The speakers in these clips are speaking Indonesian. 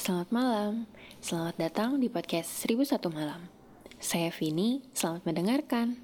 Selamat malam, selamat datang di podcast 1001 Malam. Saya Vini, selamat mendengarkan.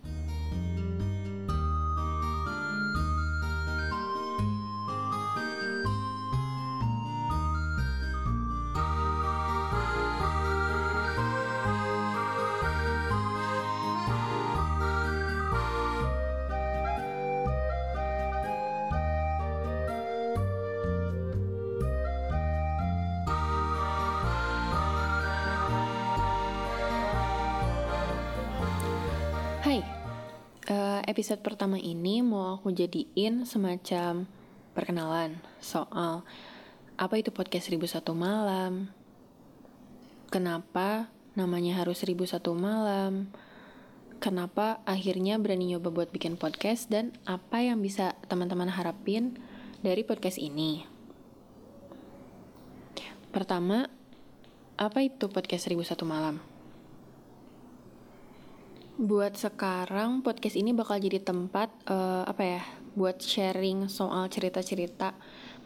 Eh, episode pertama ini mau aku jadiin semacam perkenalan soal apa itu podcast 1001 malam, kenapa namanya harus 1001 malam, kenapa akhirnya berani nyoba buat bikin podcast, dan apa yang bisa teman-teman harapin dari podcast ini. Pertama, apa itu podcast 1001 malam? Buat sekarang podcast ini bakal jadi tempat eh, apa ya? Buat sharing soal cerita-cerita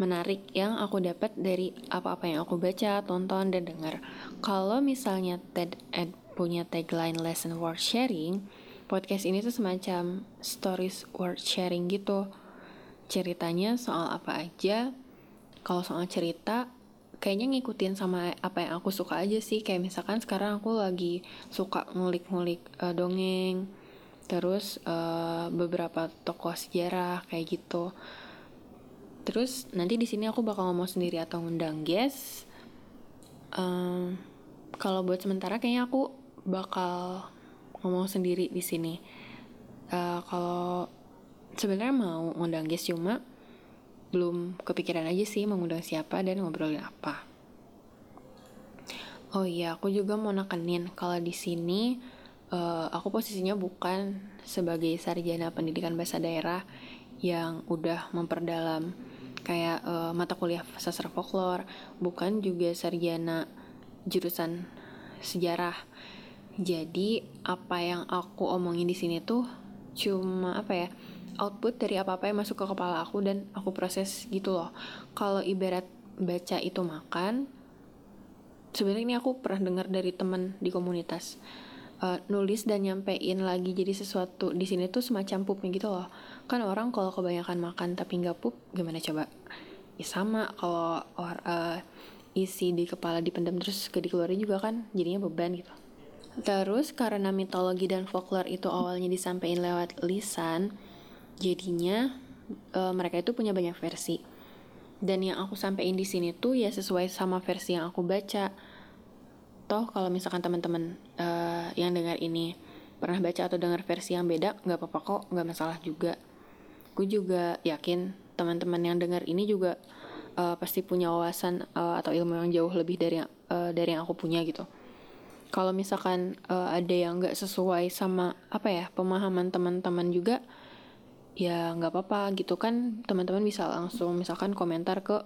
menarik yang aku dapat dari apa-apa yang aku baca, tonton dan dengar. Kalau misalnya TED Ed punya tagline lesson worth sharing, podcast ini tuh semacam stories worth sharing gitu. Ceritanya soal apa aja. Kalau soal cerita kayaknya ngikutin sama apa yang aku suka aja sih. Kayak misalkan sekarang aku lagi suka ngulik-ngulik uh, dongeng terus uh, beberapa tokoh sejarah kayak gitu. Terus nanti di sini aku bakal ngomong sendiri atau ngundang guest. Um, kalau buat sementara kayaknya aku bakal ngomong sendiri di sini. Uh, kalau sebenarnya mau ngundang guest cuma belum kepikiran aja sih mengundang siapa dan ngobrolin apa. Oh iya, aku juga mau nekenin kalau di sini uh, aku posisinya bukan sebagai sarjana pendidikan bahasa daerah yang udah memperdalam kayak uh, mata kuliah sastra folklore, bukan juga sarjana jurusan sejarah. Jadi apa yang aku omongin di sini tuh cuma apa ya? Output dari apa-apa yang masuk ke kepala aku dan aku proses gitu loh. Kalau ibarat baca itu makan, sebenarnya ini aku pernah dengar dari teman di komunitas. Uh, nulis dan nyampein lagi jadi sesuatu di sini tuh semacam pupnya gitu loh. Kan orang kalau kebanyakan makan tapi nggak pup, gimana coba? Ya sama kalau uh, isi di kepala dipendam terus ke dikeluarin juga kan jadinya beban gitu. Terus karena mitologi dan folklore itu awalnya disampaikan lewat lisan, jadinya uh, mereka itu punya banyak versi. Dan yang aku sampaikan di sini tuh ya sesuai sama versi yang aku baca. Toh kalau misalkan teman-teman uh, yang dengar ini pernah baca atau dengar versi yang beda nggak apa-apa kok nggak masalah juga. Aku juga yakin teman-teman yang dengar ini juga uh, pasti punya wawasan uh, atau ilmu yang jauh lebih dari uh, dari yang aku punya gitu. Kalau misalkan uh, ada yang nggak sesuai sama apa ya pemahaman teman-teman juga ya nggak apa-apa gitu kan teman-teman bisa langsung misalkan komentar ke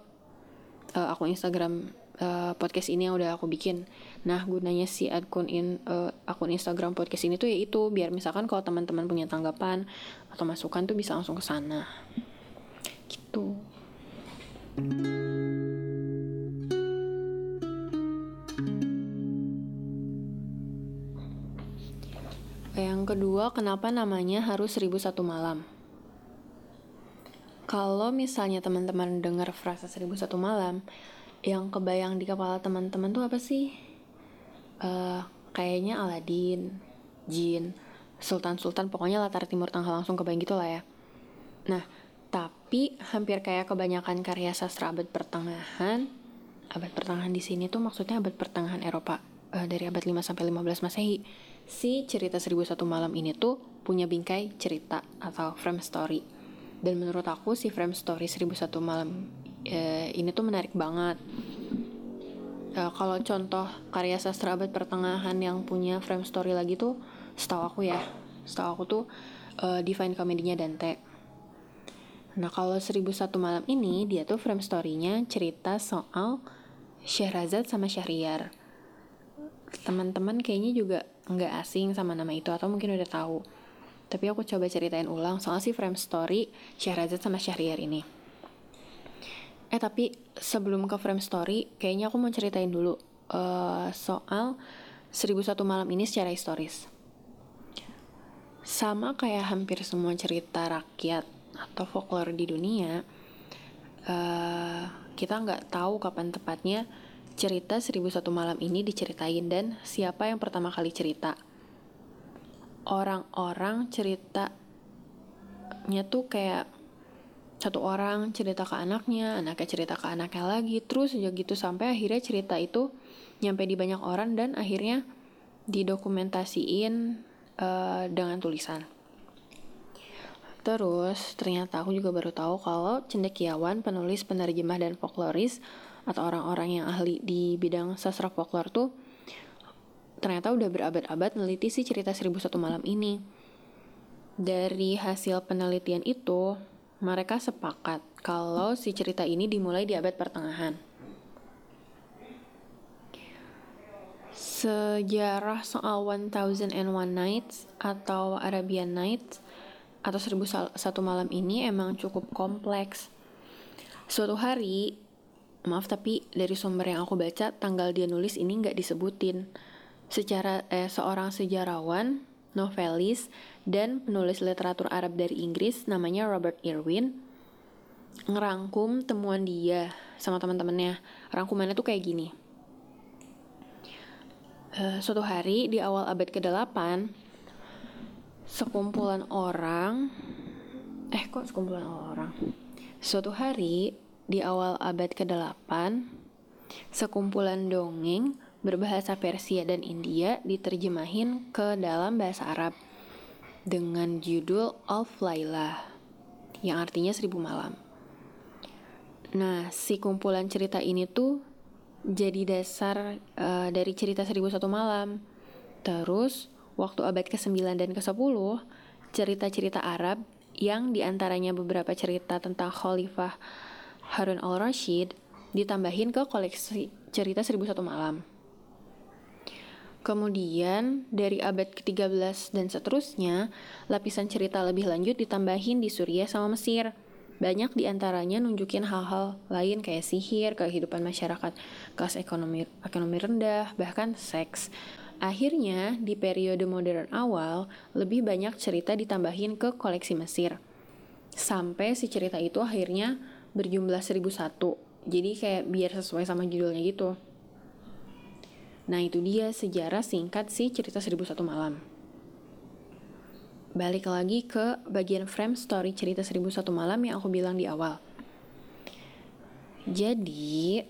uh, akun Instagram uh, podcast ini yang udah aku bikin. Nah gunanya si akun in uh, akun Instagram podcast ini tuh ya itu biar misalkan kalau teman-teman punya tanggapan atau masukan tuh bisa langsung ke sana. Gitu. Yang kedua, kenapa namanya harus 1001 malam? Kalau misalnya teman-teman dengar frasa seribu satu malam, yang kebayang di kepala teman-teman tuh apa sih? Uh, kayaknya Aladin, Jin, Sultan-Sultan, pokoknya latar Timur Tengah langsung kebayang gitu lah ya. Nah, tapi hampir kayak kebanyakan karya sastra abad pertengahan, abad pertengahan di sini tuh maksudnya abad pertengahan Eropa uh, dari abad 5 sampai 15 Masehi. Si cerita 1001 malam ini tuh punya bingkai cerita atau frame story dan menurut aku si frame story 1001 malam eh, ini tuh menarik banget. Uh, kalau contoh karya sastra abad pertengahan yang punya frame story lagi tuh setahu aku ya setahu aku tuh uh, Divine Comedy-nya Dante. Nah kalau 1001 malam ini dia tuh frame story-nya cerita soal Syahrazad sama Syahriar. Teman-teman kayaknya juga nggak asing sama nama itu atau mungkin udah tahu tapi aku coba ceritain ulang soal si frame story Syahrazad sama Syahriar ini. Eh tapi sebelum ke frame story, kayaknya aku mau ceritain dulu uh, soal 1001 malam ini secara historis. Sama kayak hampir semua cerita rakyat atau folklore di dunia, uh, kita nggak tahu kapan tepatnya cerita 1001 malam ini diceritain dan siapa yang pertama kali cerita. Orang-orang ceritanya tuh kayak satu orang cerita ke anaknya, anaknya cerita ke anaknya lagi, terus aja gitu sampai akhirnya cerita itu nyampe di banyak orang dan akhirnya didokumentasiin uh, dengan tulisan. Terus ternyata aku juga baru tahu kalau cendekiawan, penulis, penerjemah dan folkloris atau orang-orang yang ahli di bidang sastra folklore tuh ternyata udah berabad-abad meneliti si cerita 1001 malam ini. Dari hasil penelitian itu, mereka sepakat kalau si cerita ini dimulai di abad pertengahan. Sejarah soal 1001 Nights atau Arabian Nights atau 1001 malam ini emang cukup kompleks. Suatu hari, maaf tapi dari sumber yang aku baca, tanggal dia nulis ini nggak disebutin. Secara eh, seorang sejarawan novelis, dan penulis literatur Arab dari Inggris namanya Robert Irwin ngerangkum temuan dia sama teman-temannya. Rangkumannya tuh kayak gini. Uh, suatu hari di awal abad ke-8 sekumpulan orang eh kok sekumpulan orang. Suatu hari di awal abad ke-8 sekumpulan dongeng berbahasa Persia dan India diterjemahin ke dalam bahasa Arab dengan judul Alf Laila yang artinya seribu malam. Nah, si kumpulan cerita ini tuh jadi dasar uh, dari cerita seribu satu malam. Terus, waktu abad ke-9 dan ke-10, cerita-cerita Arab yang di antaranya beberapa cerita tentang Khalifah Harun al-Rashid ditambahin ke koleksi cerita seribu satu malam. Kemudian, dari abad ke-13 dan seterusnya, lapisan cerita lebih lanjut ditambahin di Suriah sama Mesir. Banyak di antaranya nunjukin hal-hal lain kayak sihir, kehidupan masyarakat, kelas ekonomi, ekonomi rendah, bahkan seks. Akhirnya, di periode modern awal, lebih banyak cerita ditambahin ke koleksi Mesir. Sampai si cerita itu akhirnya berjumlah 1001. Jadi kayak biar sesuai sama judulnya gitu. Nah itu dia sejarah singkat si cerita 1001 malam. Balik lagi ke bagian frame story cerita 1001 malam yang aku bilang di awal. Jadi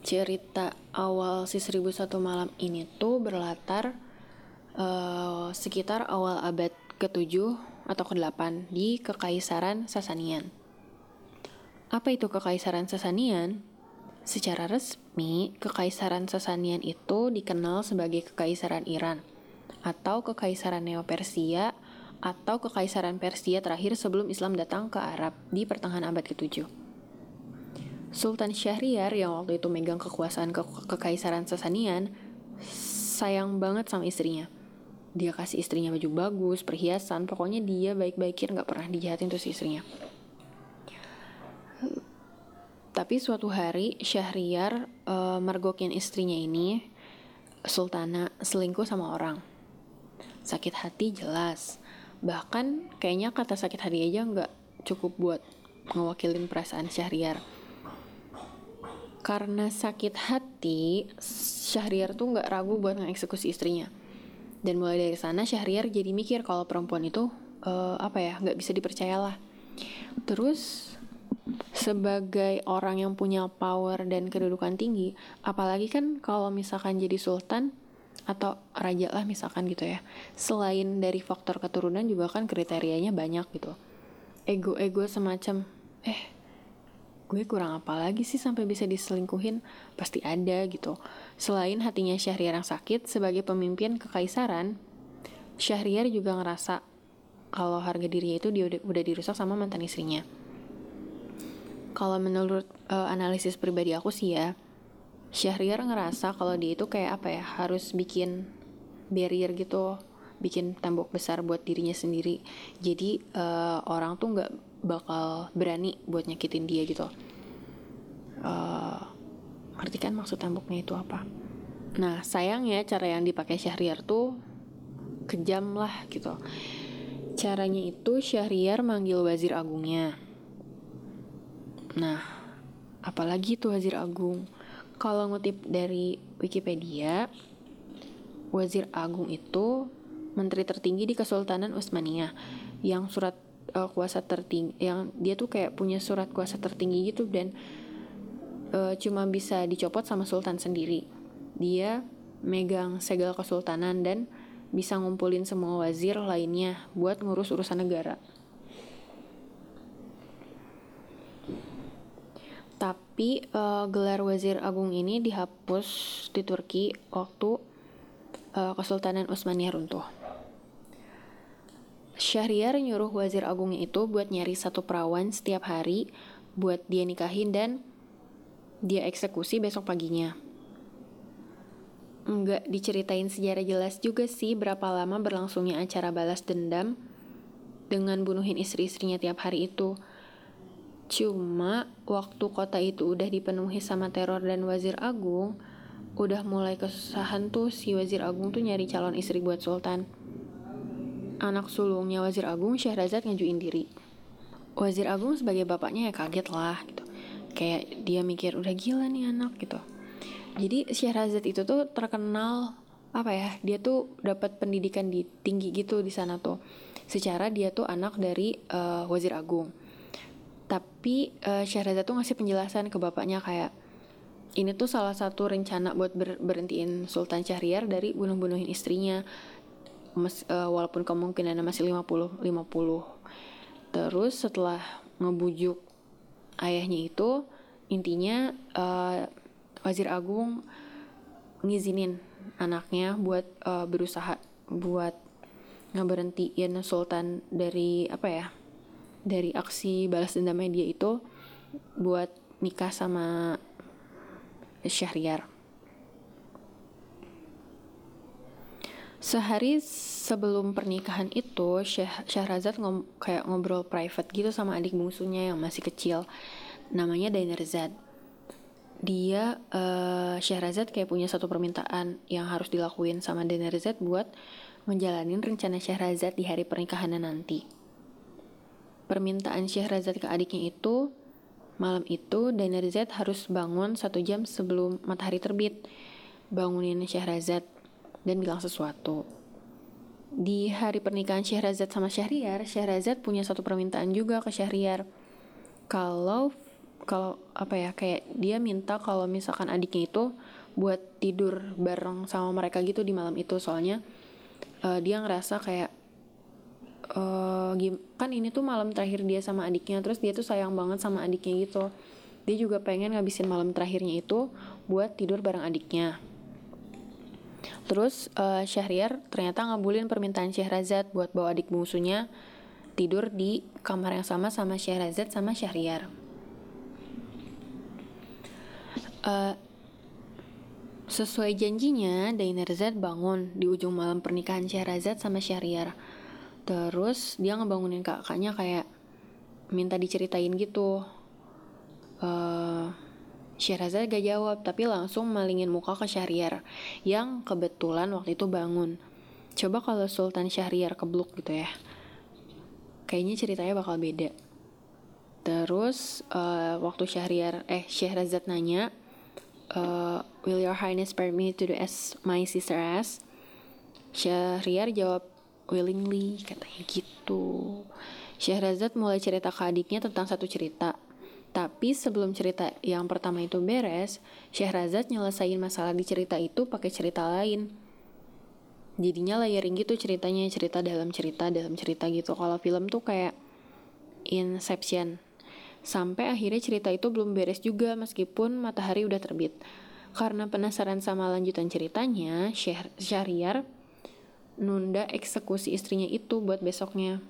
cerita awal si 1001 malam ini tuh berlatar uh, sekitar awal abad ke-7 atau ke-8 di Kekaisaran Sasanian. Apa itu Kekaisaran Sasanian? Secara resmi, Kekaisaran Sasanian itu dikenal sebagai Kekaisaran Iran atau Kekaisaran Neo-Persia atau Kekaisaran Persia terakhir sebelum Islam datang ke Arab di pertengahan abad ke-7. Sultan Syahriar yang waktu itu megang kekuasaan ke Kekaisaran Sasanian sayang banget sama istrinya. Dia kasih istrinya baju bagus, perhiasan, pokoknya dia baik-baikin gak pernah dijahatin si istrinya. Tapi suatu hari Syahriar uh, mergokin istrinya ini Sultana selingkuh sama orang. Sakit hati jelas. Bahkan kayaknya kata sakit hati aja nggak cukup buat ngewakilin perasaan Syahriar. Karena sakit hati, Syahriar tuh nggak ragu buat ngeksekusi istrinya. Dan mulai dari sana Syahriar jadi mikir kalau perempuan itu uh, apa ya nggak bisa dipercayalah. Terus sebagai orang yang punya power dan kedudukan tinggi, apalagi kan kalau misalkan jadi sultan atau raja lah misalkan gitu ya. Selain dari faktor keturunan juga kan kriterianya banyak gitu. Ego-ego semacam eh gue kurang apa lagi sih sampai bisa diselingkuhin pasti ada gitu. Selain hatinya Syahriar yang sakit sebagai pemimpin kekaisaran, Syahriar juga ngerasa kalau harga dirinya itu dia udah, udah dirusak sama mantan istrinya kalau menurut uh, analisis pribadi aku sih ya Syahriar ngerasa kalau dia itu kayak apa ya harus bikin barrier gitu bikin tembok besar buat dirinya sendiri. Jadi uh, orang tuh nggak bakal berani buat nyakitin dia gitu. Uh, ngerti kan maksud temboknya itu apa? Nah sayangnya cara yang dipakai Syahriar tuh kejam lah gitu. Caranya itu Syahriar manggil wazir agungnya nah apalagi tuh wazir agung kalau ngutip dari Wikipedia wazir agung itu menteri tertinggi di Kesultanan Utsmaniyah yang surat uh, kuasa tertinggi yang dia tuh kayak punya surat kuasa tertinggi gitu dan uh, cuma bisa dicopot sama sultan sendiri. Dia megang segel kesultanan dan bisa ngumpulin semua wazir lainnya buat ngurus urusan negara. Tapi uh, gelar wazir agung ini dihapus di Turki waktu uh, Kesultanan Utsmaniyah runtuh. Syahriar nyuruh wazir agungnya itu buat nyari satu perawan setiap hari buat dia nikahin dan dia eksekusi besok paginya. Enggak diceritain sejarah jelas juga sih berapa lama berlangsungnya acara balas dendam dengan bunuhin istri-istrinya tiap hari itu. Cuma waktu kota itu udah dipenuhi sama teror dan wazir agung, udah mulai kesusahan tuh si wazir agung tuh nyari calon istri buat sultan anak sulungnya Wazir Agung Syahrazad ngajuin diri. Wazir Agung sebagai bapaknya ya kaget lah gitu. Kayak dia mikir udah gila nih anak gitu. Jadi Syahrazad itu tuh terkenal apa ya? Dia tuh dapat pendidikan di tinggi gitu di sana tuh. Secara dia tuh anak dari uh, Wazir Agung. Tapi uh, Syahrazad tuh ngasih penjelasan ke bapaknya kayak ini tuh salah satu rencana buat ber berhentiin Sultan Syahriar dari bunuh-bunuhin istrinya. Mes, uh, walaupun kemungkinannya masih 50 50 terus setelah ngebujuk ayahnya itu intinya uh, wazir agung ngizinin anaknya buat uh, berusaha buat ngeberhentiin sultan dari apa ya dari aksi balas dendamnya dia itu buat nikah sama Syahriar Sehari sebelum pernikahan itu, Syah Syahrazad ngom kayak ngobrol private gitu sama adik bungsunya yang masih kecil. Namanya Dainerzad. Dia uh, Syahrazad kayak punya satu permintaan yang harus dilakuin sama Dainerzad buat menjalani rencana Syahrazad di hari pernikahannya nanti. Permintaan Syahrazad ke adiknya itu malam itu Dainerzad harus bangun satu jam sebelum matahari terbit. Bangunin Syahrazad dan bilang sesuatu. Di hari pernikahan Syahrazad sama Syahriar, Syahrazad punya satu permintaan juga ke Syahriar. Kalau kalau apa ya kayak dia minta kalau misalkan adiknya itu buat tidur bareng sama mereka gitu di malam itu soalnya uh, dia ngerasa kayak uh, kan ini tuh malam terakhir dia sama adiknya terus dia tuh sayang banget sama adiknya gitu dia juga pengen ngabisin malam terakhirnya itu buat tidur bareng adiknya Terus uh, Syahriar ternyata ngabulin permintaan Syahrazad buat bawa adik bungsunya tidur di kamar yang sama sama Syahrazad sama Syahriar. Uh, sesuai janjinya, Dainerzad bangun di ujung malam pernikahan Syahrazad sama Syahriar. Terus dia ngebangunin kakaknya kayak minta diceritain gitu. Uh, Syahrazad gak jawab, tapi langsung malingin muka ke Syahriar, yang kebetulan waktu itu bangun. Coba kalau Sultan Syahriar kebluk gitu ya. Kayaknya ceritanya bakal beda. Terus uh, waktu Syahriar, eh Syahrazad nanya, uh, Will your highness permit to do as my sister as? Syahriar jawab, willingly, katanya gitu. Syahrazad mulai cerita ke adiknya tentang satu cerita tapi sebelum cerita yang pertama itu beres, Syahrazad nyelesain masalah di cerita itu pakai cerita lain. Jadinya layering gitu ceritanya, cerita dalam cerita dalam cerita gitu. Kalau film tuh kayak Inception. Sampai akhirnya cerita itu belum beres juga meskipun matahari udah terbit. Karena penasaran sama lanjutan ceritanya, Syahriar nunda eksekusi istrinya itu buat besoknya.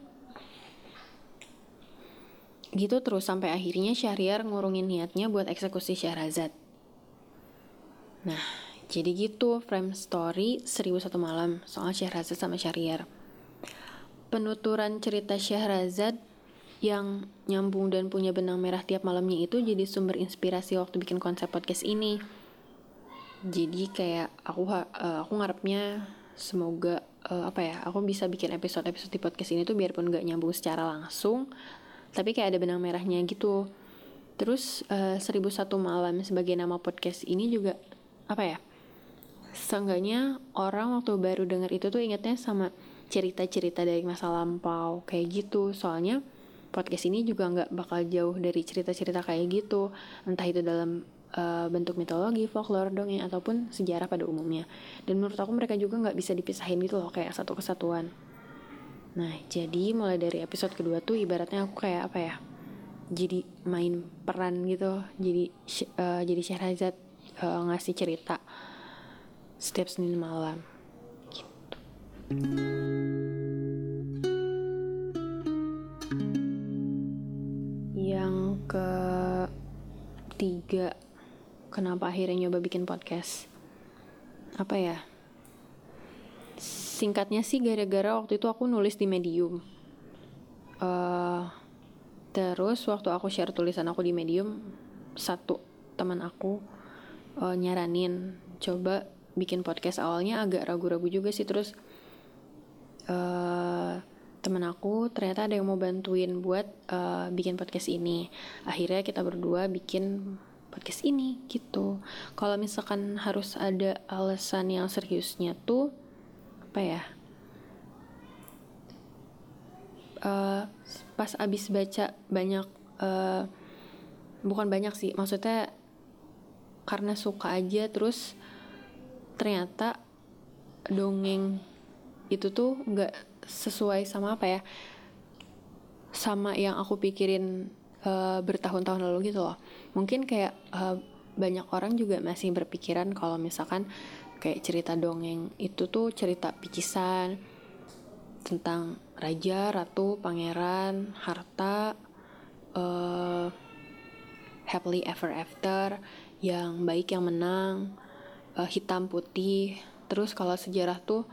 Gitu terus sampai akhirnya Syahriar ngurungin niatnya buat eksekusi Syahrazad. Nah, jadi gitu frame story 1001 malam soal Syahrazad sama Syahriar. Penuturan cerita Syahrazad yang nyambung dan punya benang merah tiap malamnya itu jadi sumber inspirasi waktu bikin konsep podcast ini jadi kayak aku uh, aku ngarepnya semoga uh, apa ya aku bisa bikin episode episode di podcast ini tuh biarpun nggak nyambung secara langsung tapi kayak ada benang merahnya gitu. Terus uh, seribu satu malam sebagai nama podcast ini juga apa ya seenggaknya orang waktu baru dengar itu tuh ingetnya sama cerita-cerita dari masa lampau kayak gitu. Soalnya podcast ini juga nggak bakal jauh dari cerita-cerita kayak gitu. Entah itu dalam uh, bentuk mitologi, folklore, dongeng ataupun sejarah pada umumnya. Dan menurut aku mereka juga nggak bisa dipisahin gitu loh kayak satu kesatuan. Nah jadi mulai dari episode kedua tuh ibaratnya aku kayak apa ya jadi main peran gitu jadi uh, jadi Syahrazad uh, ngasih cerita setiap Senin malam. Gitu. Kenapa akhirnya nyoba bikin podcast? Apa ya? Singkatnya sih gara-gara waktu itu aku nulis di medium. Uh, terus waktu aku share tulisan aku di medium satu teman aku uh, nyaranin coba bikin podcast. Awalnya agak ragu-ragu juga sih terus uh, temen aku ternyata ada yang mau bantuin buat uh, bikin podcast ini. Akhirnya kita berdua bikin podcast ini gitu. Kalau misalkan harus ada alasan yang seriusnya tuh apa ya? Uh, pas abis baca banyak uh, bukan banyak sih maksudnya karena suka aja terus ternyata dongeng itu tuh nggak sesuai sama apa ya sama yang aku pikirin uh, bertahun-tahun lalu gitu loh mungkin kayak uh, banyak orang juga masih berpikiran kalau misalkan kayak cerita dongeng itu tuh cerita picisan tentang raja, ratu, pangeran, harta, uh, happily ever after, yang baik yang menang, uh, hitam putih. Terus kalau sejarah tuh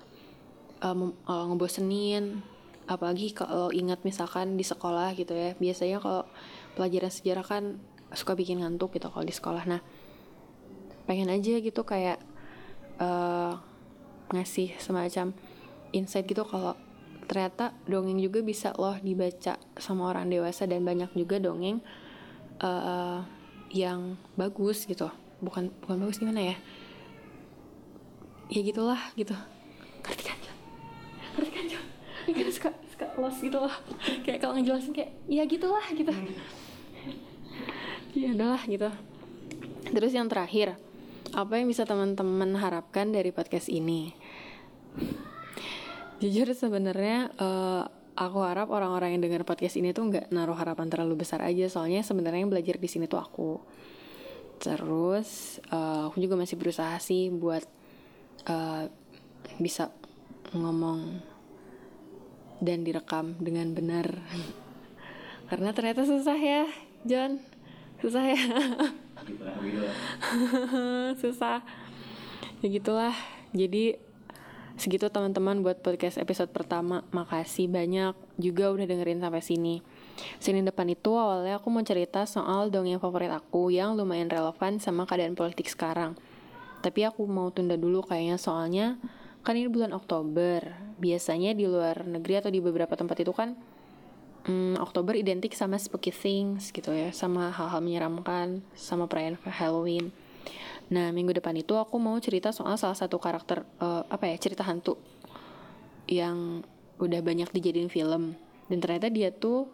uh, uh, ngebosenin apalagi kalau ingat misalkan di sekolah gitu ya biasanya kalau pelajaran sejarah kan suka bikin ngantuk gitu kalau di sekolah. Nah pengen aja gitu kayak uh, ngasih semacam insight gitu kalau ternyata dongeng juga bisa loh dibaca sama orang dewasa dan banyak juga dongeng uh, yang bagus gitu. Bukan bukan bagus gimana ya? Ya gitulah gitu. Ngerti kan ngerti kan suka lost gitu kayak kalau ngejelasin kayak ya gitulah gitu ya udahlah gitu. Terus yang terakhir apa yang bisa teman-teman harapkan dari podcast ini? Jujur sebenarnya uh, aku harap orang-orang yang dengar podcast ini tuh nggak naruh harapan terlalu besar aja. Soalnya sebenarnya yang belajar di sini tuh aku. Terus uh, aku juga masih berusaha sih buat uh, bisa ngomong dan direkam dengan benar. Karena ternyata susah ya John susah ya. Susah. Ya gitulah. Jadi segitu teman-teman buat podcast episode pertama. Makasih banyak juga udah dengerin sampai sini. Senin depan itu awalnya aku mau cerita soal dongeng favorit aku yang lumayan relevan sama keadaan politik sekarang. Tapi aku mau tunda dulu kayaknya soalnya kan ini bulan Oktober. Biasanya di luar negeri atau di beberapa tempat itu kan hmm, Oktober identik sama spooky things gitu ya sama hal-hal menyeramkan sama perayaan Halloween. Nah minggu depan itu aku mau cerita soal salah satu karakter uh, apa ya cerita hantu yang udah banyak dijadiin film. Dan ternyata dia tuh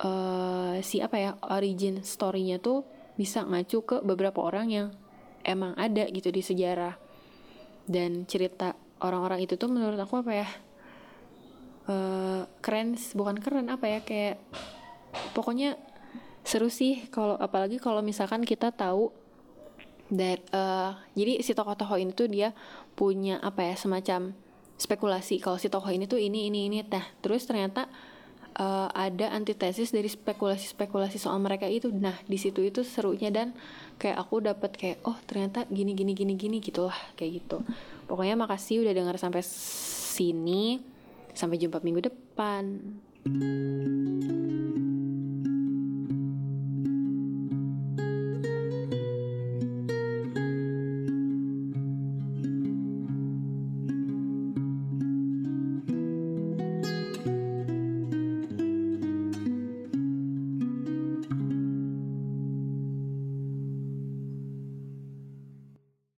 uh, si apa ya origin storynya tuh bisa ngacu ke beberapa orang yang emang ada gitu di sejarah. Dan cerita orang-orang itu tuh menurut aku apa ya uh, keren bukan keren apa ya kayak pokoknya seru sih kalau apalagi kalau misalkan kita tahu that uh, jadi si tokoh-tokoh ini tuh dia punya apa ya semacam spekulasi kalau si tokoh ini tuh ini ini ini. Nah terus ternyata uh, ada antitesis dari spekulasi-spekulasi soal mereka itu. Nah di situ itu serunya dan kayak aku dapat kayak oh ternyata gini gini gini gini gitulah kayak gitu. Pokoknya makasih udah dengar sampai sini. Sampai jumpa minggu depan.